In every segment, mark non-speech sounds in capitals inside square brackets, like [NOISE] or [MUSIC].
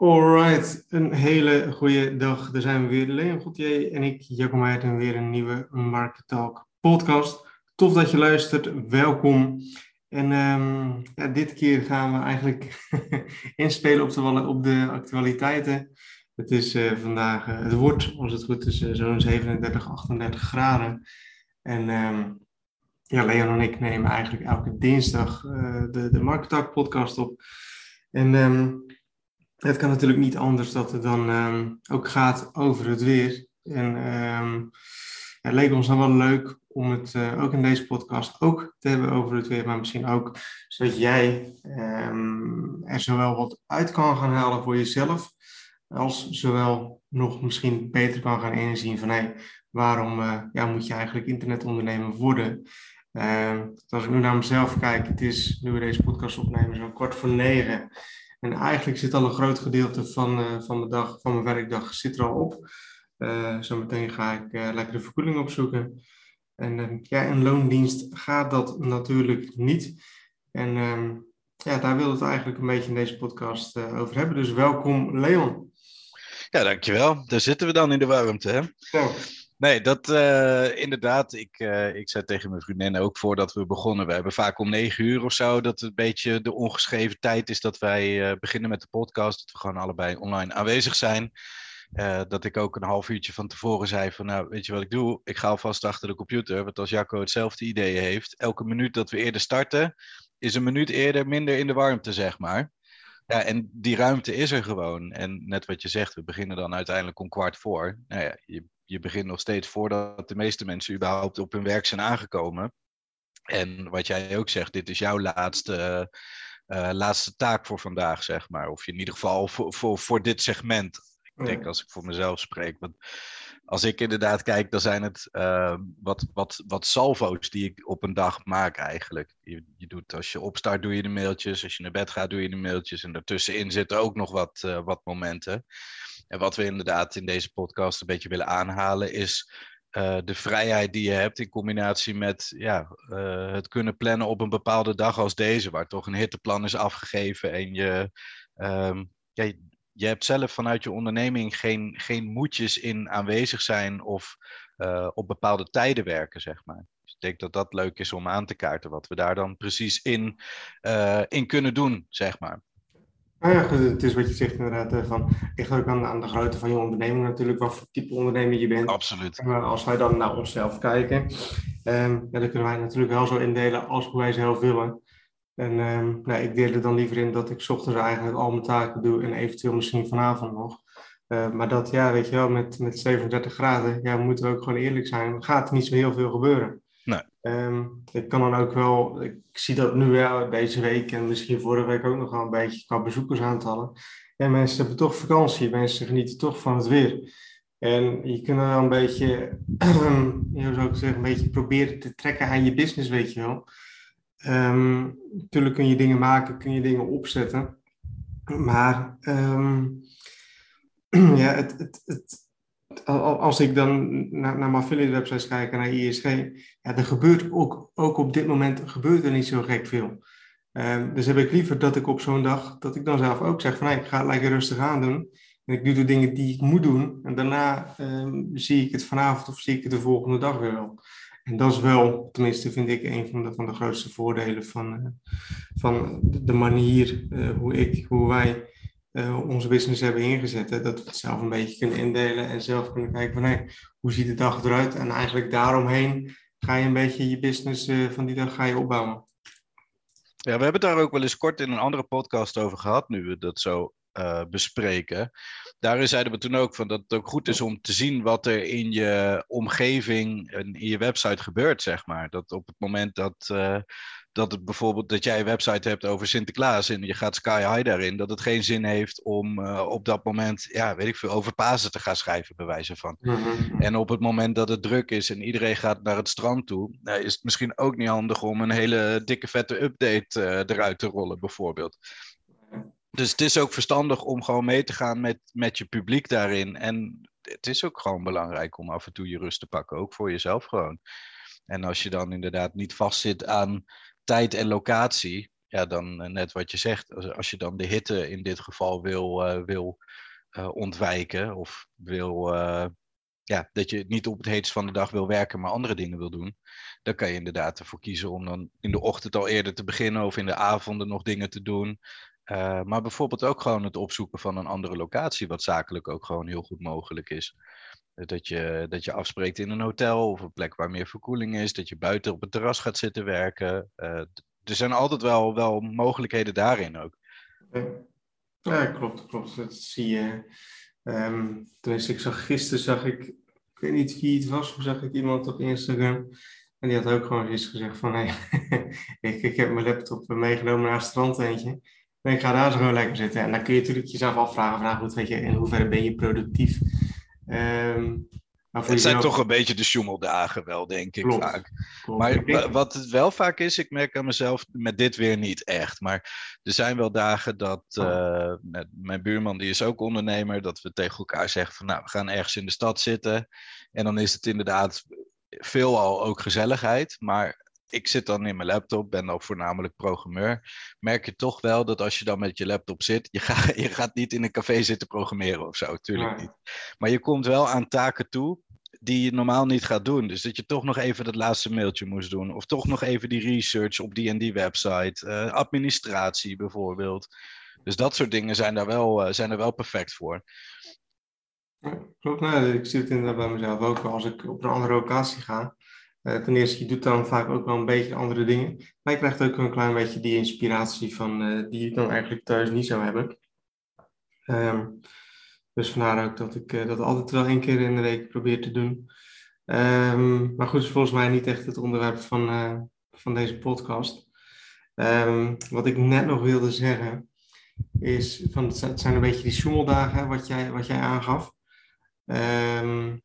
Alright, een hele goede dag. Daar zijn we weer. Leon Gauthier en ik, Jacco en weer een nieuwe Market Talk podcast. Tof dat je luistert, welkom. En um, ja, dit keer gaan we eigenlijk [LAUGHS] inspelen op de, op de actualiteiten. Het is uh, vandaag, uh, het wordt als het goed is, uh, zo'n 37, 38 graden. En um, ja, Leon en ik nemen eigenlijk elke dinsdag de, de Market Talk podcast op. En um, het kan natuurlijk niet anders dat het dan um, ook gaat over het weer. En ja, het leek ons dan wel leuk om het uh, ook in deze podcast ook te hebben over het weer, maar misschien ook zodat jij um, er zowel wat uit kan gaan halen voor jezelf, als zowel nog misschien beter kan gaan inzien van hey, waarom uh, ja, moet je eigenlijk internetondernemer worden? Als ik nu naar mezelf kijk, het is, nu we deze podcast opnemen, zo kwart voor negen. En eigenlijk zit al een groot gedeelte van, uh, van, de dag, van mijn werkdag zit er al op. Uh, zometeen ga ik uh, lekker de verkoeling opzoeken. En ja, in loondienst gaat dat natuurlijk niet. En um, ja, daar wil het eigenlijk een beetje in deze podcast over hebben. Dus welkom Leon. Ja, dankjewel. Daar zitten we dan in de warmte. Hè? Ja. Nee, dat uh, inderdaad. Ik, uh, ik zei tegen mijn vriendin ook voordat we begonnen. We hebben vaak om negen uur of zo. Dat het een beetje de ongeschreven tijd is dat wij uh, beginnen met de podcast. Dat we gewoon allebei online aanwezig zijn. dat ik ook een half uurtje van tevoren zei van nou, weet je wat ik doe? Ik ga alvast achter de computer. Want als Jacco hetzelfde idee heeft. Elke minuut dat we eerder starten, is een minuut eerder minder in de warmte, zeg maar. Ja, en die ruimte is er gewoon. En net wat je zegt, we beginnen dan uiteindelijk om kwart voor. Nou ja, je je begint nog steeds voordat de meeste mensen überhaupt op hun werk zijn aangekomen. En wat jij ook zegt, dit is jouw laatste, uh, laatste taak voor vandaag, zeg maar. Of in ieder geval voor, voor, voor dit segment. Ik denk als ik voor mezelf spreek. Want als ik inderdaad kijk, dan zijn het uh, wat, wat, wat salvo's die ik op een dag maak eigenlijk. Je, je doet, als je opstart doe je de mailtjes, als je naar bed gaat doe je de mailtjes. En daartussenin zitten ook nog wat, uh, wat momenten. En wat we inderdaad in deze podcast een beetje willen aanhalen is uh, de vrijheid die je hebt in combinatie met ja, uh, het kunnen plannen op een bepaalde dag als deze, waar toch een hitteplan is afgegeven en je, ja, je hebt zelf vanuit je onderneming geen, geen moedjes in aanwezig zijn of uh, op bepaalde tijden werken, zeg maar. Dus ik denk dat dat leuk is om aan te kaarten, wat we daar dan precies in, in kunnen doen, zeg maar. Nou ja, het is wat je zegt inderdaad. Van, ligt ook aan, aan de grootte van je onderneming natuurlijk, wat voor type ondernemer je bent. Absoluut. En als wij dan naar onszelf kijken, um, ja, dan kunnen wij natuurlijk wel zo indelen als wij zelf willen. En um, nou, ik deel er dan liever in dat ik s ochtends eigenlijk al mijn taken doe en eventueel misschien vanavond nog. Uh, maar dat, ja, weet je wel, met, met 37 graden, ja, we moeten ook gewoon eerlijk zijn, gaat er niet zo heel veel gebeuren. Um, ik kan dan ook wel, ik zie dat nu wel deze week en misschien vorige week ook nog wel een beetje qua bezoekersaantallen. Ja, mensen hebben toch vakantie, mensen genieten toch van het weer. En je kunt wel een beetje, [CLEARS THROAT] hoe zou ik zeggen, een beetje proberen te trekken aan je business, weet je wel. Um, natuurlijk kun je dingen maken, kun je dingen opzetten. Maar um, [CLEARS THROAT] ja, het, het, het, als ik dan naar, naar mijn affiliate websites kijk en naar ISG, ja, er gebeurt ook, ook op dit moment gebeurt er niet zo gek veel. Um, dus heb ik liever dat ik op zo'n dag, dat ik dan zelf ook zeg van ik ga het lekker rustig aan doen. En ik doe de dingen die ik moet doen. En daarna um, zie ik het vanavond of zie ik het de volgende dag weer wel. En dat is wel, tenminste vind ik, een van de, van de grootste voordelen van, uh, van de manier uh, hoe, ik, hoe wij uh, onze business hebben ingezet. Hè? Dat we het zelf een beetje kunnen indelen en zelf kunnen kijken van hey, hoe ziet de dag eruit. En eigenlijk daaromheen ga je een beetje je business uh, van die dag ga je opbouwen. Ja, we hebben het daar ook wel eens kort in een andere podcast over gehad, nu we dat zo uh, bespreken. Daarin zeiden we toen ook van dat het ook goed is om te zien wat er in je omgeving en in je website gebeurt, zeg maar. Dat op het moment dat dat het bijvoorbeeld dat jij een website hebt over Sinterklaas en je gaat sky high daarin, dat het geen zin heeft om uh, op dat moment, ja, weet ik veel, over Pasen te gaan schrijven, bij wijze van. Mm-hmm. En op het moment dat het druk is en iedereen gaat naar het strand toe, nou, is het misschien ook niet handig om een hele dikke vette update uh, eruit te rollen, bijvoorbeeld. Dus het is ook verstandig om gewoon mee te gaan met, met je publiek daarin. En het is ook gewoon belangrijk om af en toe je rust te pakken, ook voor jezelf gewoon. En als je dan inderdaad niet vastzit aan tijd en locatie, ja, dan net wat je zegt, als, je dan de hitte in dit geval wil, wil ontwijken of wil ja, dat je niet op het heetst van de dag wil werken, maar andere dingen wil doen, dan kan je inderdaad ervoor kiezen om dan in de ochtend al eerder te beginnen of in de avonden nog dingen te doen. Maar bijvoorbeeld ook gewoon het opzoeken van een andere locatie, wat zakelijk ook gewoon heel goed mogelijk is. Dat je, dat je afspreekt in een hotel of een plek waar meer verkoeling is, dat je buiten op het terras gaat zitten werken. Uh, er zijn altijd wel, wel mogelijkheden daarin ook. Ja, klopt, klopt. Dat zie je Um, tenminste, ik zag gisteren, zag ik, ik weet niet wie het was, hoe zag ik iemand op Instagram. En die had ook gewoon eens gezegd van, hey, [LAUGHS] ik, ik heb mijn laptop meegenomen naar het strand eentje. En ik ga daar zo lekker zitten. En dan kun je natuurlijk jezelf afvragen, vragen, goed, weet je, in hoeverre ben je productief? Um, het zijn toch een beetje de sjoemeldagen wel, denk ik vaak. Maar wat het wel vaak is, ik merk aan mezelf met dit weer niet echt. Maar er zijn wel dagen dat uh, mijn buurman, die is ook ondernemer, dat we tegen elkaar zeggen van nou, we gaan ergens in de stad zitten. En dan is het inderdaad veelal ook gezelligheid. Maar ik zit dan in mijn laptop, ben ook voornamelijk programmeur. Merk je toch wel dat als je dan met je laptop zit, je, gaat [LAUGHS] je gaat niet in een café zitten programmeren of zo, tuurlijk niet. Maar je komt wel aan taken toe die je normaal niet gaat doen. Dus dat je toch nog even dat laatste mailtje moest doen. Of toch nog even die research op die en die website. Uh, administratie bijvoorbeeld. Dus dat soort dingen zijn daar wel, uh, zijn er wel perfect voor. Ja, klopt, nou, ik zie het inderdaad bij mezelf ook. Als ik op een andere locatie ga, ten eerste, je doet dan vaak ook wel een beetje andere dingen. Maar je krijgt ook een klein beetje die inspiratie van, die je dan eigenlijk thuis niet zou hebben. Um, dus vandaar ook dat ik uh, dat altijd wel één keer in de week probeer te doen. Um, maar goed, is volgens mij niet echt het onderwerp van, van deze podcast. Um, wat ik net nog wilde zeggen, is van het zijn een beetje die zoemeldagen wat jij, wat jij aangaf. Um,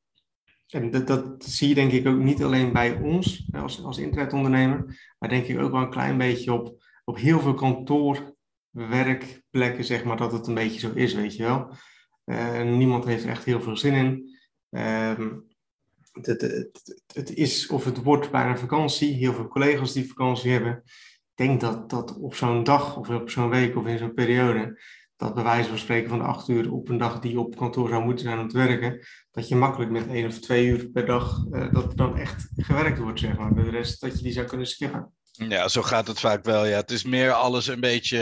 en dat, dat zie je denk ik ook niet alleen bij ons als, als internetondernemer, maar denk ik ook wel een klein beetje op, op heel veel kantoorwerkplekken, zeg maar, dat het een beetje zo is, weet je wel. Uh, niemand heeft echt heel veel zin in. Um, het, het, het, is of het wordt bijna vakantie. Heel veel collega's die vakantie hebben. Ik denk dat, dat op zo'n dag of op zo'n week of in zo'n periode, dat bij wijze van spreken van acht uur op een dag die op kantoor zou moeten zijn om te werken, dat je makkelijk met één of twee uur per dag, uh, dat dan echt gewerkt wordt, zeg maar. De rest dat je die zou kunnen skippen. Ja, zo gaat het vaak wel. Ja. Het is meer alles een beetje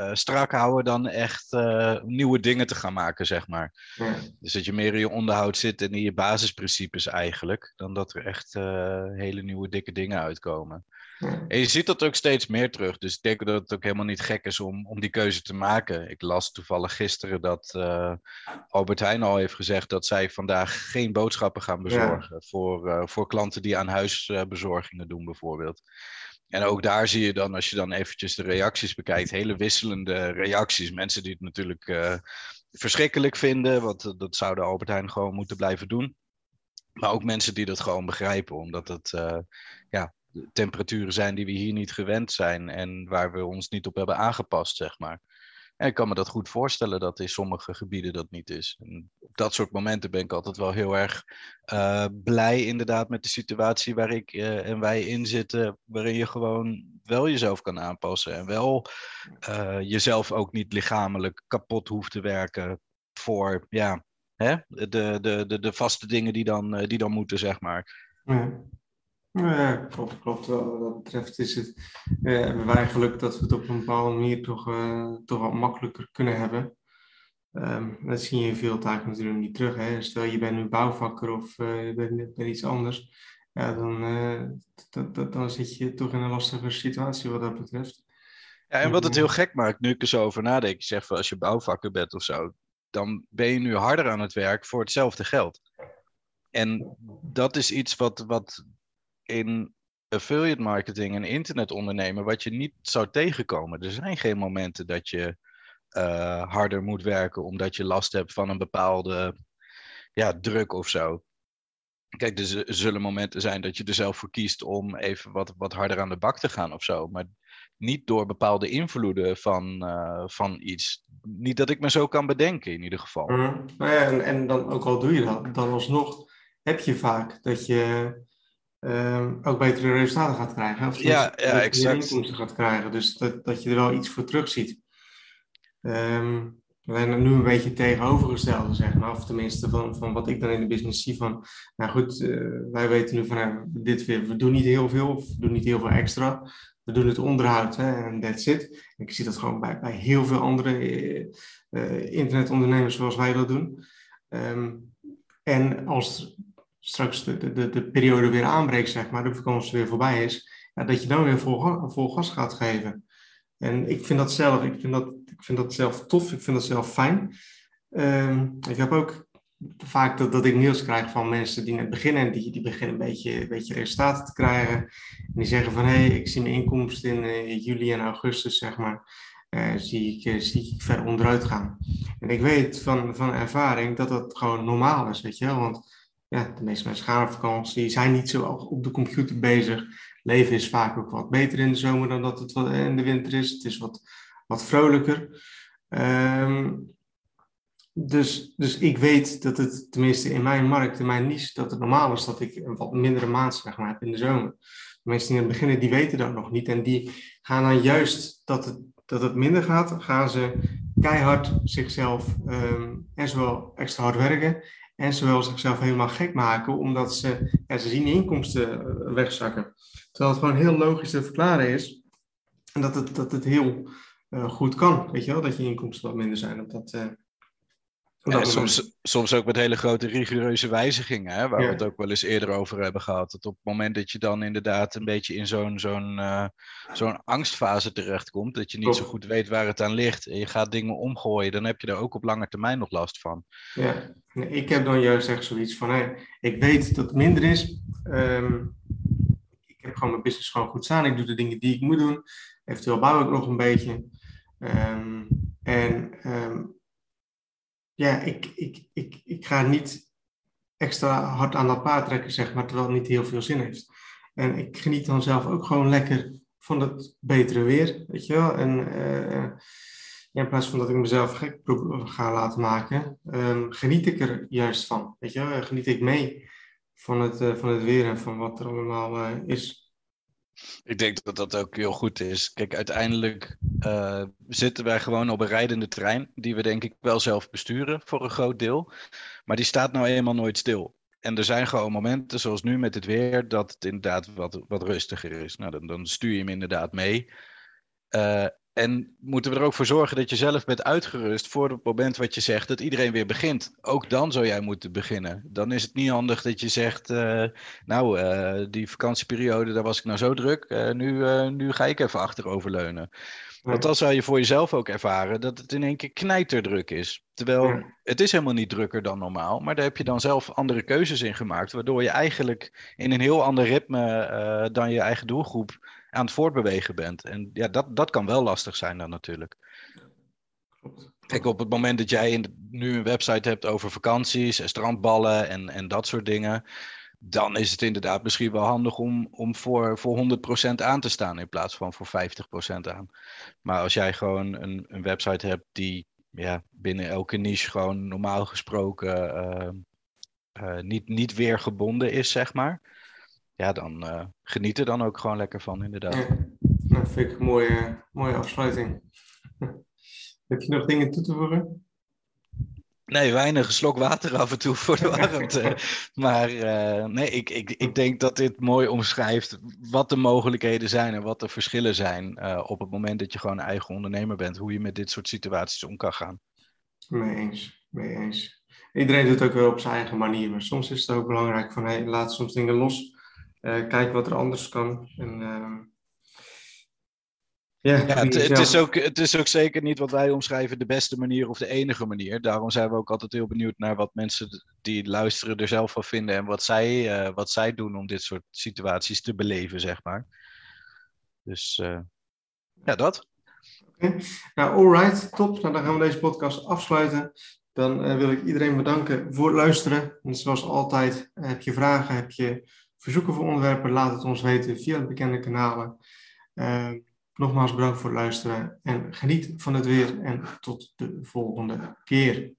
uh, strak houden dan echt uh, nieuwe dingen te gaan maken, zeg maar. Ja. Dus dat je meer in je onderhoud zit en in je basisprincipes eigenlijk, dan dat er echt uh, hele nieuwe dikke dingen uitkomen. Ja. En je ziet dat ook steeds meer terug. Dus ik denk dat het ook helemaal niet gek is om, om die keuze te maken. Ik las toevallig gisteren dat Albert Heijn al heeft gezegd dat zij vandaag geen boodschappen gaan bezorgen ja. voor, voor klanten die aan huis bezorgingen doen, bijvoorbeeld. En ook daar zie je dan, als je dan eventjes de reacties bekijkt, hele wisselende reacties. Mensen die het natuurlijk uh, verschrikkelijk vinden, want uh, dat zouden Albert Heijn gewoon moeten blijven doen. Maar ook mensen die dat gewoon begrijpen, omdat het uh, ja, temperaturen zijn die we hier niet gewend zijn en waar we ons niet op hebben aangepast, zeg maar. En ik kan me dat goed voorstellen dat in sommige gebieden dat niet is. En op dat soort momenten ben ik altijd wel heel erg uh, blij inderdaad met de situatie waar ik uh, en wij in zitten. Waarin je gewoon wel jezelf kan aanpassen. En wel uh, jezelf ook niet lichamelijk kapot hoeft te werken voor ja, hè? De, de, de, de vaste dingen die dan, die dan moeten, zeg maar. Ja. Ja, klopt, klopt. Wat dat betreft is het, uh, hebben wij geluk dat we het op een bepaalde manier toch, uh, toch wat makkelijker kunnen hebben. Um, dat zie je in veel taken natuurlijk niet terug. Hè. Stel je bent nu bouwvakker of uh, je bent, bent, iets anders, ja, dan, dan zit je toch in een lastige situatie wat dat betreft. Ja, en wat het heel gek maakt, nu ik er zo over nadenk, je zegt van als je bouwvakker bent of zo, dan ben je nu harder aan het werk voor hetzelfde geld. En dat is iets wat, wat in affiliate marketing en internetondernemen wat je niet zou tegenkomen. Er zijn geen momenten dat je uh, harder moet werken omdat je last hebt van een bepaalde ja, druk of zo. Kijk, er zullen momenten zijn dat je er zelf voor kiest om even wat, wat harder aan de bak te gaan of zo. Maar niet door bepaalde invloeden van, uh, van iets. Niet dat ik me zo kan bedenken in ieder geval. Mm, nou ja, en, en dan ook al doe je dat, dan alsnog heb je vaak dat je um, ook betere resultaten gaat krijgen. Of ja, ja, exact. inkomsten gaat krijgen. Dus dat, dat je er wel iets voor terug ziet. Um, alleen nu een beetje tegenovergestelde, zeg maar. Of tenminste van, van wat ik dan in de business zie van... Nou goed, uh, wij weten nu van nou, dit weer, we doen niet heel veel of we doen niet heel veel extra. We doen het onderhoud hè, en that's it. Ik zie dat gewoon bij, bij heel veel andere uh, internetondernemers zoals wij dat doen. Um, en als straks de, de, de periode weer aanbreekt, zeg maar, de vakantie weer voorbij is, ja, dat je dan weer vol, gas gaat geven. En ik vind dat zelf, ik vind dat, ik vind dat zelf tof, ik vind dat zelf fijn. Um, ik heb ook vaak dat, dat ik nieuws krijg van mensen die net beginnen en die, die beginnen een beetje, een beetje resultaten te krijgen. En die zeggen van, hé, hey, ik zie mijn inkomsten in uh, juli en augustus, zeg maar, uh, zie, ik, uh, zie ik ver onderuit gaan. En ik weet van, van ervaring dat dat gewoon normaal is, weet je wel. Want ja, de meeste mensen gaan op vakantie, zijn niet zo op de computer bezig. Leven is vaak ook wat beter in de zomer dan dat het in de winter is. Het is wat, wat vrolijker. Um, dus, dus ik weet dat het, tenminste in mijn markt, in mijn niche, dat het normaal is dat ik een wat mindere maand zeg maar, heb in de zomer. De mensen die in het beginnen, die weten dat nog niet. En die gaan dan juist dat het, dat het minder gaat, gaan ze keihard zichzelf um, en zowel extra hard werken en zowel zichzelf helemaal gek maken, omdat ze, ja, ze zien inkomsten eh, wegzakken. Terwijl het gewoon heel logisch te verklaren is. En dat het, dat het heel uh, goed kan, weet je wel, dat je inkomsten wat minder zijn. Op dat, uh, soms, soms ook met hele grote rigoureuze wijzigingen, hè, waar we het ook wel eens eerder over hebben gehad. Dat op het moment dat je dan inderdaad een beetje in zo'n zo'n uh, zo'n angstfase terechtkomt, dat je niet zo goed weet waar het aan ligt en je gaat dingen omgooien, dan heb je daar ook op lange termijn nog last van. Ja, ik heb dan juist echt zoiets van, hey, ik weet dat het minder is. Um, ik heb gewoon mijn business gewoon goed staan. Ik doe de dingen die ik moet doen. Eventueel bouw ik nog een beetje. Um, en um, ja, ik, ik, ik, ik ga niet extra hard aan dat paard trekken, zeg maar, terwijl het niet heel veel zin heeft. En ik geniet dan zelf ook gewoon lekker van het betere weer, weet je wel. En ja, in plaats van dat ik mezelf gek ga laten maken, um, geniet ik er juist van, weet je. Geniet ik mee van het, uh, van het weer en van wat er allemaal uh, is. Ik denk dat dat ook heel goed is. Kijk, uiteindelijk uh, zitten wij gewoon op een rijdende trein, die we denk ik wel zelf besturen voor een groot deel. Maar die staat nou eenmaal nooit stil. En er zijn gewoon momenten, zoals nu met het weer, dat het inderdaad wat, wat rustiger is. Nou, dan, dan stuur je hem inderdaad mee. Uh, en moeten we er ook voor zorgen dat je zelf bent uitgerust voor het moment wat je zegt, dat iedereen weer begint. Ook dan zou jij moeten beginnen. Dan is het niet handig dat je zegt, uh, nou, uh, die vakantieperiode, daar was ik nou zo druk, uh, nu, nu ga ik even achteroverleunen. Want dan zou je voor jezelf ook ervaren dat het in één keer knijterdruk is. Terwijl het is helemaal niet drukker dan normaal, maar daar heb je dan zelf andere keuzes in gemaakt, waardoor je eigenlijk in een heel ander ritme dan je eigen doelgroep aan het voortbewegen bent. En ja, dat, dat kan wel lastig zijn dan natuurlijk. Kijk, op het moment dat jij in, nu een website hebt over vakanties en strandballen en, en dat soort dingen, dan is het inderdaad misschien wel handig om, om voor, voor 100% aan te staan in plaats van voor 50% aan. Maar als jij gewoon een, een website hebt die ja, binnen elke niche gewoon normaal gesproken uh, uh, niet, niet weer gebonden is, zeg maar ja, dan uh, geniet er dan ook gewoon lekker van, inderdaad. Ja, dat vind ik een mooie, mooie afsluiting. [LAUGHS] Heb je nog dingen toe te voegen? Nee, weinig. Een slok water af en toe voor de [LAUGHS] warmte. maar uh, nee, ik, ik, ik denk dat dit mooi omschrijft wat de mogelijkheden zijn en wat de verschillen zijn uh, op het moment dat je gewoon eigen ondernemer bent. Hoe je met dit soort situaties om kan gaan. Mee eens, mee eens. Iedereen doet het ook wel op zijn eigen manier. Maar soms is het ook belangrijk van hey, laat soms dingen los kijken wat er anders kan. En, uh, ja, het, het, is ook, het is ook zeker niet wat wij omschrijven de beste manier of de enige manier. Daarom zijn we ook altijd heel benieuwd naar wat mensen die luisteren er zelf van vinden en wat zij, uh, wat zij doen om dit soort situaties te beleven, zeg maar. Dus uh, ja, dat. Okay. Nou, alright, top. Nou, dan gaan we deze podcast afsluiten. Dan uh, wil ik iedereen bedanken voor het luisteren. En zoals altijd, heb je vragen, heb je verzoeken voor onderwerpen, laat het ons weten via de bekende kanalen. Uh, nogmaals bedankt voor het luisteren en geniet van het weer en tot de volgende keer.